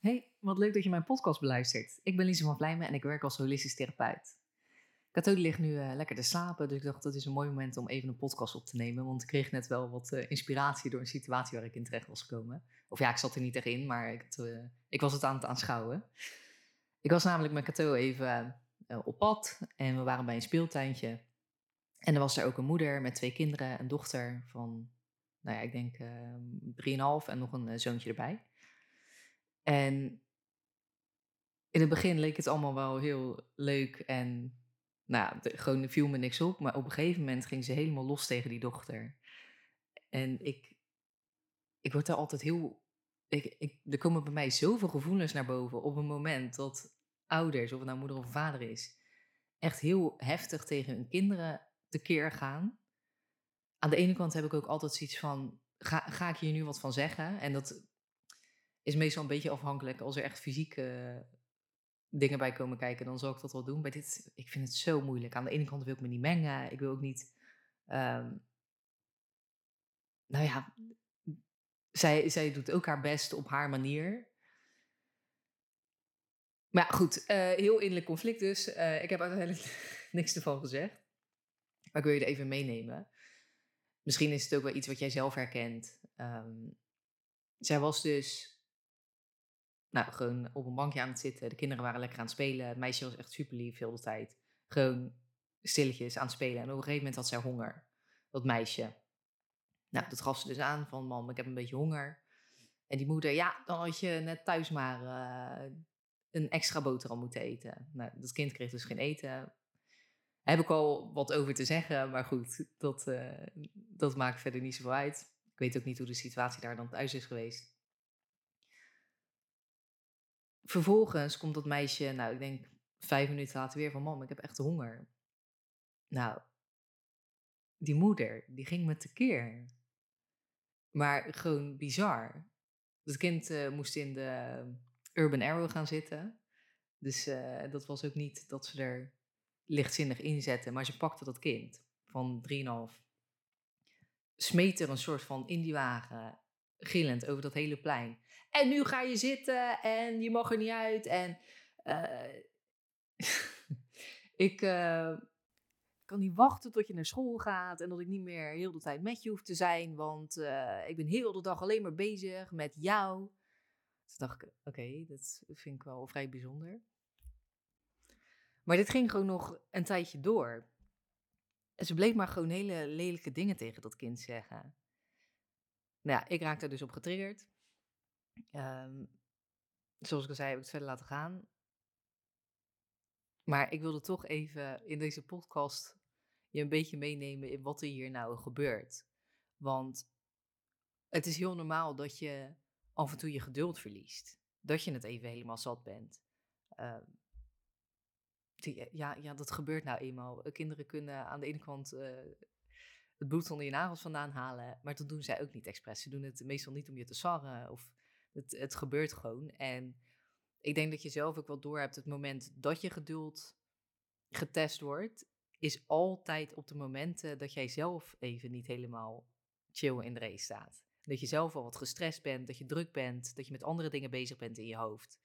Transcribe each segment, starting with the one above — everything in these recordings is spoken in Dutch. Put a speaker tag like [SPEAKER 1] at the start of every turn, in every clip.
[SPEAKER 1] Hey, wat leuk dat je mijn podcast beluistert. Ik ben Lise van Vlijmen en ik werk als holistisch therapeut. Kato ligt nu uh, lekker te slapen, dus ik dacht dat is een mooi moment om even een podcast op te nemen. Want ik kreeg net wel wat uh, inspiratie door een situatie waar ik in terecht was gekomen. Of ja, ik zat er niet echt in, maar ik, uh, ik was het aan het aanschouwen. Ik was namelijk met Kato even op pad en we waren bij een speeltuintje. En er was er ook een moeder met twee kinderen, een dochter van, nou ja, ik denk drieënhalf en nog een zoontje erbij. En in het begin leek het allemaal wel heel leuk en nou, gewoon viel me niks op. Maar op een gegeven moment ging ze helemaal los tegen die dochter. En ik, ik word daar altijd heel. Ik, ik, er komen bij mij zoveel gevoelens naar boven op een moment dat ouders, of het nou moeder of vader is, echt heel heftig tegen hun kinderen tekeer gaan. Aan de ene kant heb ik ook altijd zoiets van: ga, ga ik hier nu wat van zeggen? En dat is meestal een beetje afhankelijk. Als er echt fysieke dingen bij komen kijken, dan zal ik dat wel doen. Bij dit, ik vind het zo moeilijk. Aan de ene kant wil ik me niet mengen. Ik wil ook niet. Um, nou ja, zij, zij doet ook haar best op haar manier. Maar ja, goed, uh, heel innerlijk conflict dus. Uh, ik heb uiteindelijk niks ervan gezegd. Maar ik wil je er even meenemen. Misschien is het ook wel iets wat jij zelf herkent. Um, zij was dus nou, gewoon op een bankje aan het zitten. De kinderen waren lekker aan het spelen. Het meisje was echt super lief heel de tijd. Gewoon stilletjes aan het spelen. En op een gegeven moment had zij honger. Dat meisje. Nou, dat gaf ze dus aan van, mam, ik heb een beetje honger. En die moeder, ja, dan had je net thuis maar uh, een extra boterham moeten eten. Nou, dat kind kreeg dus geen eten. Daar heb ik al wat over te zeggen, maar goed, dat, uh, dat maakt verder niet zoveel uit. Ik weet ook niet hoe de situatie daar dan thuis is geweest. Vervolgens komt dat meisje, nou, ik denk vijf minuten later weer van: Mam, ik heb echt honger. Nou, die moeder, die ging me tekeer. Maar gewoon bizar. Het kind uh, moest in de Urban Arrow gaan zitten. Dus uh, dat was ook niet dat ze er lichtzinnig inzetten. Maar ze pakte dat kind van 3,5. Smeet er een soort van in die wagen gillend over dat hele plein. En nu ga je zitten en je mag er niet uit. En uh, ik uh, kan niet wachten tot je naar school gaat en dat ik niet meer heel de tijd met je hoef te zijn, want uh, ik ben heel de dag alleen maar bezig met jou. Toen dacht ik, oké, dat vind ik wel vrij bijzonder. Maar dit ging gewoon nog een tijdje door. En ze bleef maar gewoon hele lelijke dingen tegen dat kind zeggen. Nou ja, ik raakte dus op getriggerd. Um, zoals ik al zei, heb ik het verder laten gaan. Maar ik wilde toch even in deze podcast je een beetje meenemen in wat er hier nou gebeurt. Want het is heel normaal dat je af en toe je geduld verliest. Dat je het even helemaal zat bent. Uh, ja, ja, dat gebeurt nou eenmaal. Kinderen kunnen aan de ene kant uh, het bloed onder je nagels vandaan halen. Maar dat doen zij ook niet expres. Ze doen het meestal niet om je te sarren. Of het, het gebeurt gewoon. En ik denk dat je zelf ook wel door hebt. Het moment dat je geduld getest wordt, is altijd op de momenten dat jij zelf even niet helemaal chill in de race staat. Dat je zelf al wat gestrest bent, dat je druk bent, dat je met andere dingen bezig bent in je hoofd.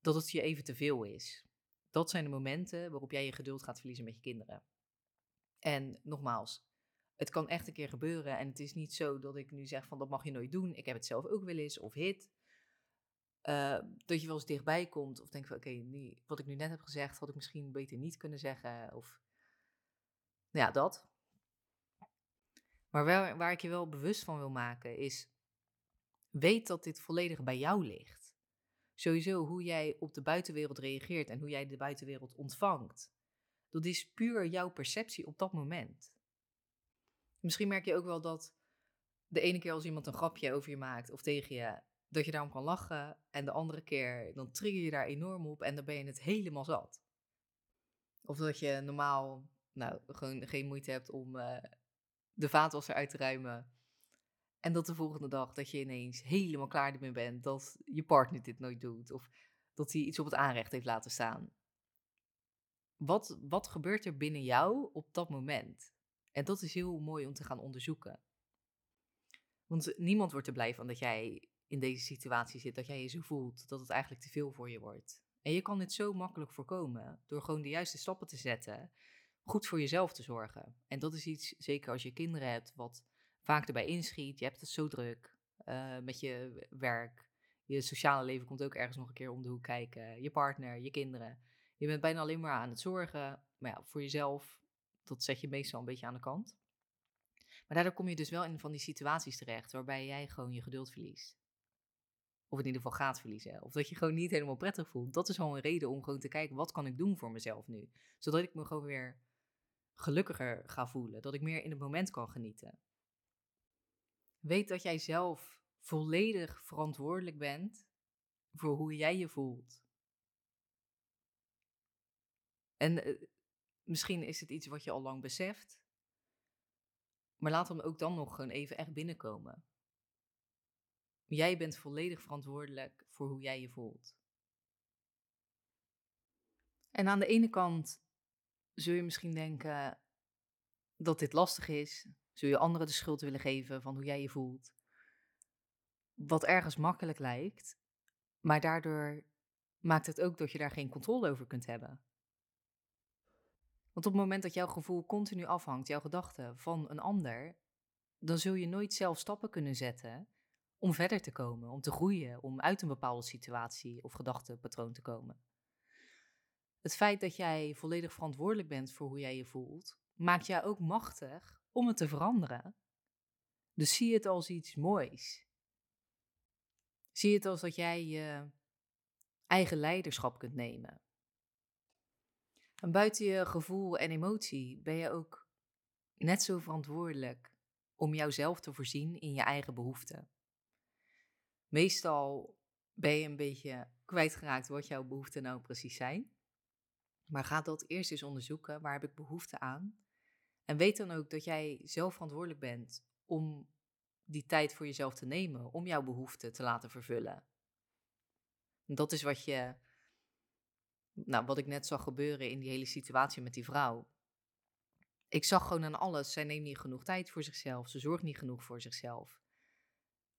[SPEAKER 1] Dat het je even te veel is. Dat zijn de momenten waarop jij je geduld gaat verliezen met je kinderen. En nogmaals, het kan echt een keer gebeuren. En het is niet zo dat ik nu zeg van dat mag je nooit doen. Ik heb het zelf ook wel eens, of hit. Uh, dat je wel eens dichtbij komt of denk van oké, wat ik nu net heb gezegd, had ik misschien beter niet kunnen zeggen. Of ja, dat. Maar wel, waar ik je wel bewust van wil maken is, weet dat dit volledig bij jou ligt. Sowieso hoe jij op de buitenwereld reageert en hoe jij de buitenwereld ontvangt. Dat is puur jouw perceptie op dat moment. Misschien merk je ook wel dat de ene keer als iemand een grapje over je maakt of tegen je, dat je daarom kan lachen. En de andere keer, dan trigger je daar enorm op en dan ben je het helemaal zat. Of dat je normaal nou, gewoon geen moeite hebt om uh, de vaatwasser uit te ruimen. En dat de volgende dag dat je ineens helemaal klaar ermee bent dat je partner dit nooit doet. Of dat hij iets op het aanrecht heeft laten staan. Wat, wat gebeurt er binnen jou op dat moment? En dat is heel mooi om te gaan onderzoeken. Want niemand wordt er blij van dat jij in deze situatie zit, dat jij je zo voelt, dat het eigenlijk te veel voor je wordt. En je kan dit zo makkelijk voorkomen door gewoon de juiste stappen te zetten, goed voor jezelf te zorgen. En dat is iets, zeker als je kinderen hebt, wat vaak erbij inschiet. Je hebt het zo druk uh, met je werk. Je sociale leven komt ook ergens nog een keer om de hoek kijken. Je partner, je kinderen. Je bent bijna alleen maar aan het zorgen. Maar ja, voor jezelf, dat zet je meestal een beetje aan de kant. Maar daardoor kom je dus wel in van die situaties terecht waarbij jij gewoon je geduld verliest. Of in ieder geval gaat verliezen. Of dat je gewoon niet helemaal prettig voelt. Dat is al een reden om gewoon te kijken, wat kan ik doen voor mezelf nu? Zodat ik me gewoon weer gelukkiger ga voelen. Dat ik meer in het moment kan genieten. Weet dat jij zelf volledig verantwoordelijk bent voor hoe jij je voelt. En uh, misschien is het iets wat je al lang beseft. Maar laat hem ook dan nog gewoon even echt binnenkomen. Jij bent volledig verantwoordelijk voor hoe jij je voelt. En aan de ene kant zul je misschien denken dat dit lastig is. Zul je anderen de schuld willen geven van hoe jij je voelt. Wat ergens makkelijk lijkt, maar daardoor maakt het ook dat je daar geen controle over kunt hebben. Want op het moment dat jouw gevoel continu afhangt, jouw gedachten, van een ander, dan zul je nooit zelf stappen kunnen zetten om verder te komen, om te groeien, om uit een bepaalde situatie of gedachtepatroon te komen. Het feit dat jij volledig verantwoordelijk bent voor hoe jij je voelt, maakt jou ook machtig om het te veranderen. Dus zie het als iets moois. Zie het als dat jij je eigen leiderschap kunt nemen. En buiten je gevoel en emotie ben je ook net zo verantwoordelijk om jouzelf te voorzien in je eigen behoeften. Meestal ben je een beetje kwijtgeraakt wat jouw behoeften nou precies zijn. Maar ga dat eerst eens onderzoeken. Waar heb ik behoefte aan? En weet dan ook dat jij zelf verantwoordelijk bent om die tijd voor jezelf te nemen, om jouw behoeften te laten vervullen. dat is wat je, nou, wat ik net zag gebeuren in die hele situatie met die vrouw. Ik zag gewoon aan alles, zij neemt niet genoeg tijd voor zichzelf, ze zorgt niet genoeg voor zichzelf.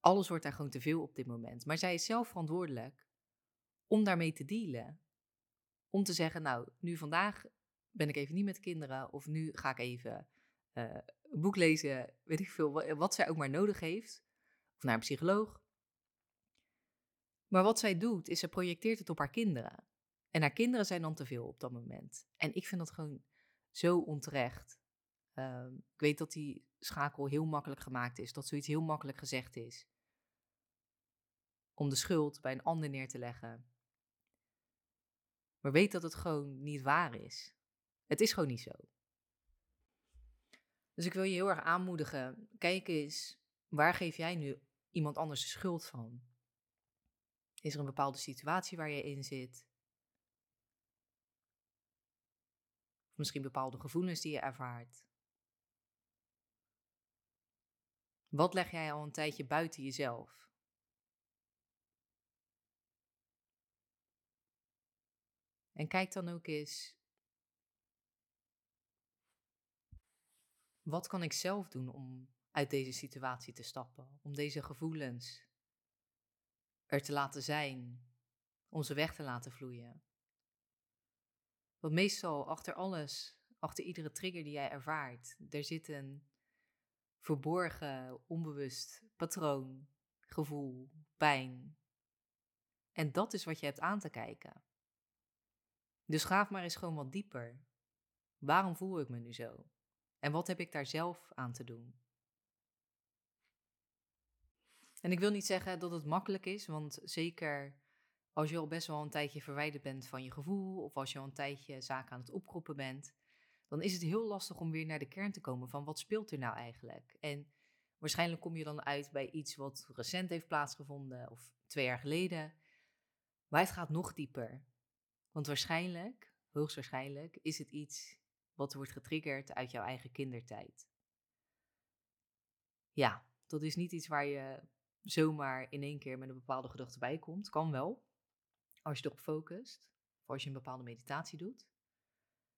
[SPEAKER 1] Alles wordt daar gewoon te veel op dit moment. Maar zij is zelf verantwoordelijk om daarmee te dealen. Om te zeggen, nou, nu vandaag ben ik even niet met kinderen. Of nu ga ik even uh, een boek lezen, weet ik veel, wat, zij ook maar nodig heeft. Of naar een psycholoog. Maar wat zij doet, is ze projecteert het op haar kinderen. En haar kinderen zijn dan te veel op dat moment. En ik vind dat gewoon zo onterecht. Uh, ik weet dat die schakel heel makkelijk gemaakt is, dat zoiets heel makkelijk gezegd is. Om de schuld bij een ander neer te leggen. Maar weet dat het gewoon niet waar is. Het is gewoon niet zo. Dus ik wil je heel erg aanmoedigen. Kijk eens, waar geef jij nu iemand anders de schuld van? Is er een bepaalde situatie waar je in zit? Of misschien bepaalde gevoelens die je ervaart? Wat leg jij al een tijdje buiten jezelf? En kijk dan ook eens Wat kan ik zelf doen om uit deze situatie te stappen? Om deze gevoelens er te laten zijn, om ze weg te laten vloeien. Want meestal achter alles, achter iedere trigger die jij ervaart, er zit een verborgen, onbewust patroon, gevoel, pijn. En dat is wat je hebt aan te kijken. Dus graaf maar eens gewoon wat dieper. Waarom voel ik me nu zo? En wat heb ik daar zelf aan te doen? En ik wil niet zeggen dat het makkelijk is, want zeker als je al best wel een tijdje verwijderd bent van je gevoel, of als je al een tijdje zaken aan het opkroppen bent, dan is het heel lastig om weer naar de kern te komen van wat speelt er nou eigenlijk? En waarschijnlijk kom je dan uit bij iets wat recent heeft plaatsgevonden of twee jaar geleden. Maar het gaat nog dieper. Want waarschijnlijk, hoogstwaarschijnlijk, is het iets wat wordt getriggerd uit jouw eigen kindertijd. Ja, dat is niet iets waar je zomaar in één keer met een bepaalde gedachte bij komt. Kan wel, als je erop focust, of als je een bepaalde meditatie doet.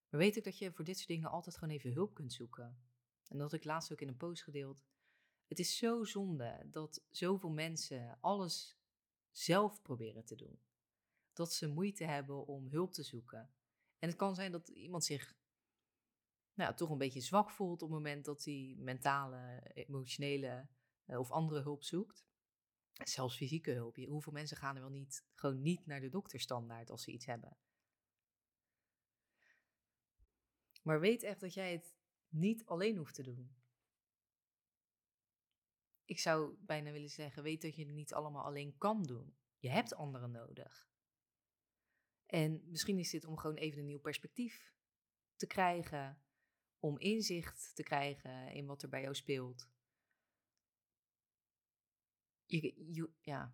[SPEAKER 1] Maar weet ik dat je voor dit soort dingen altijd gewoon even hulp kunt zoeken. En dat ik laatst ook in een post gedeeld. Het is zo zonde dat zoveel mensen alles zelf proberen te doen. Dat ze moeite hebben om hulp te zoeken. En het kan zijn dat iemand zich nou, toch een beetje zwak voelt op het moment dat hij mentale, emotionele eh, of andere hulp zoekt. Zelfs fysieke hulp. Hoeveel mensen gaan er wel niet gewoon niet naar de dokter standaard als ze iets hebben? Maar weet echt dat jij het niet alleen hoeft te doen. Ik zou bijna willen zeggen, weet dat je het niet allemaal alleen kan doen. Je hebt anderen nodig. En misschien is dit om gewoon even een nieuw perspectief te krijgen, om inzicht te krijgen in wat er bij jou speelt. Ja.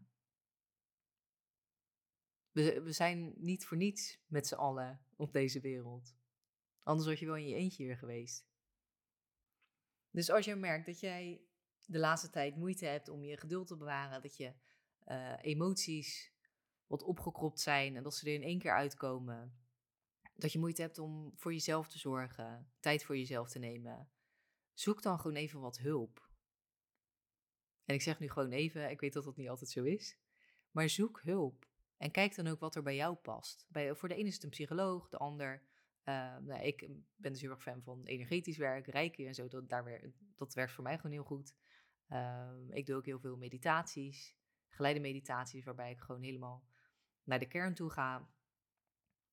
[SPEAKER 1] We, we zijn niet voor niets met z'n allen op deze wereld. Anders was je wel in je eentje hier geweest. Dus als je merkt dat jij de laatste tijd moeite hebt om je geduld te bewaren, dat je uh, emoties wat opgekropt zijn en dat ze er in één keer uitkomen, dat je moeite hebt om voor jezelf te zorgen, tijd voor jezelf te nemen, zoek dan gewoon even wat hulp. En ik zeg nu gewoon even, ik weet dat dat niet altijd zo is, maar zoek hulp. En kijk dan ook wat er bij jou past. Bij, voor de ene is het een psycholoog, de ander uh, nou, ik ben dus heel erg fan van energetisch werk, rijken en zo. Dat, dat werkt voor mij gewoon heel goed. Uh, ik doe ook heel veel meditaties, geleide meditaties, waarbij ik gewoon helemaal naar de kern toe ga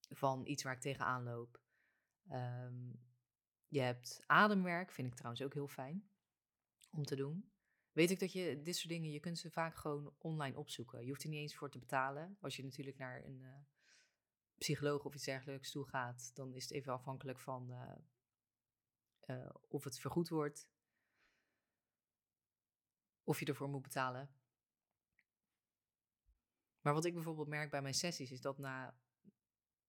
[SPEAKER 1] van iets waar ik tegenaan loop. Um, je hebt ademwerk, vind ik trouwens ook heel fijn om te doen. Weet ik dat je dit soort dingen, je kunt ze vaak gewoon online opzoeken. Je hoeft er niet eens voor te betalen. Als je natuurlijk naar een, uh, psycholoog of iets dergelijks toe gaat, dan is het even afhankelijk van uh, uh, of het vergoed wordt, of je ervoor moet betalen. Maar wat ik bijvoorbeeld merk bij mijn sessies is dat na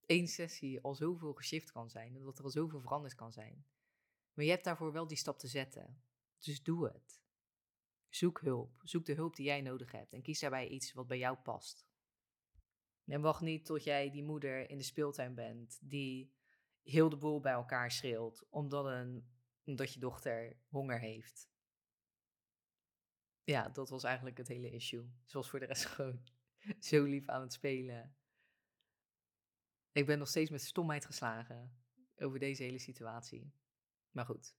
[SPEAKER 1] één sessie al zoveel geshift kan zijn dat er al zoveel veranderd kan zijn. Maar je hebt daarvoor wel die stap te zetten. Dus doe het. Zoek hulp. Zoek de hulp die jij nodig hebt en kies daarbij iets wat bij jou past. En wacht niet tot jij die moeder in de speeltuin bent die heel de boel bij elkaar schreeuwt omdat, een, omdat je dochter honger heeft. Ja, dat was eigenlijk het hele issue. Ze was voor de rest gewoon zo lief aan het spelen. Ik ben nog steeds met stomheid geslagen over deze hele situatie. Maar goed,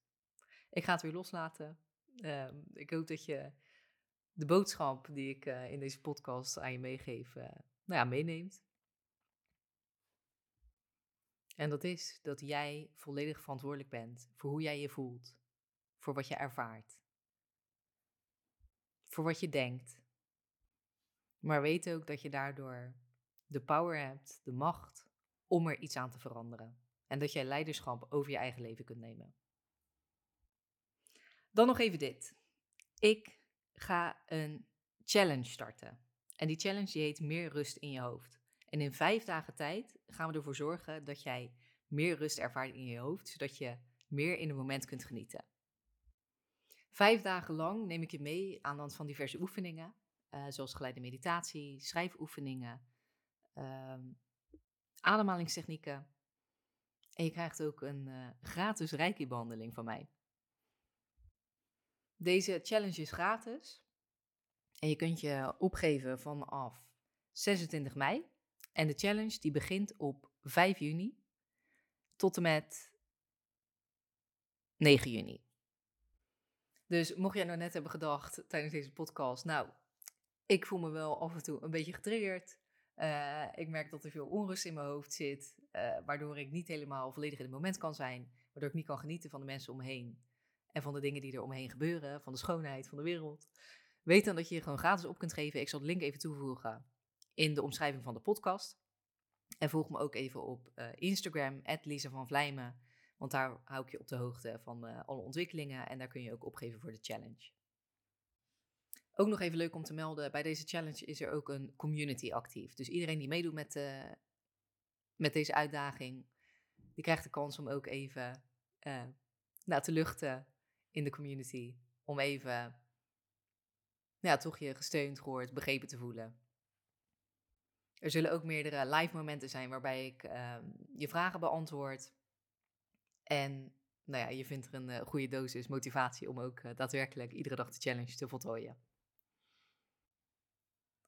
[SPEAKER 1] ik ga het weer loslaten. Ehm, ik hoop dat je de boodschap die ik uh, in deze podcast aan je meegeef, uh, nou ja, meeneemt. En dat is dat jij volledig verantwoordelijk bent voor hoe jij je voelt, voor wat je ervaart, voor wat je denkt. Maar weet ook dat je daardoor de power hebt, de macht om er iets aan te veranderen. En dat jij leiderschap over je eigen leven kunt nemen. Dan nog even dit. Ik ga een challenge starten. En die challenge die heet meer rust in je hoofd. En in vijf dagen tijd gaan we ervoor zorgen dat jij meer rust ervaart in je hoofd, zodat je meer in het moment kunt genieten. Vijf dagen lang neem ik je mee aan de hand van diverse oefeningen, uh, zoals geleide meditatie, schrijfoefeningen, uh, ademhalingstechnieken. En je krijgt ook een uh, gratis reiki-behandeling van mij. Deze challenge is gratis. En je kunt je opgeven vanaf 26 mei. En de challenge die begint op 5 juni tot en met 9 juni. Dus mocht jij nou net hebben gedacht tijdens deze podcast, nou, ik voel me wel af en toe een beetje getriggerd. Uh, ik merk dat er veel onrust in mijn hoofd zit, uh, waardoor ik niet helemaal volledig in het moment kan zijn, waardoor ik niet kan genieten van de mensen om me heen en van de dingen die er omheen gebeuren, van de schoonheid van de wereld. Weet dan dat je je gewoon gratis op kunt geven. Ik zal de link even toevoegen in de omschrijving van de podcast. En volg me ook even op uh, Instagram, Lisa van Vlijmen. Want daar hou ik je op de hoogte van uh, alle ontwikkelingen. En daar kun je ook opgeven voor de challenge. Ook nog even leuk om te melden, bij deze challenge is er ook een community actief. Dus iedereen die meedoet met, uh, met deze uitdaging, die krijgt de kans om ook even nou, te luchten in de community. Om even ja, toch je gesteund, gehoord, begrepen te voelen. Er zullen ook meerdere live momenten zijn waarbij ik uh, je vragen beantwoord. En nou ja, je vindt er een uh, goede dosis motivatie om ook uh, daadwerkelijk iedere dag de challenge te voltooien.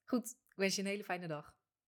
[SPEAKER 1] Goed, ik wens je een hele fijne dag.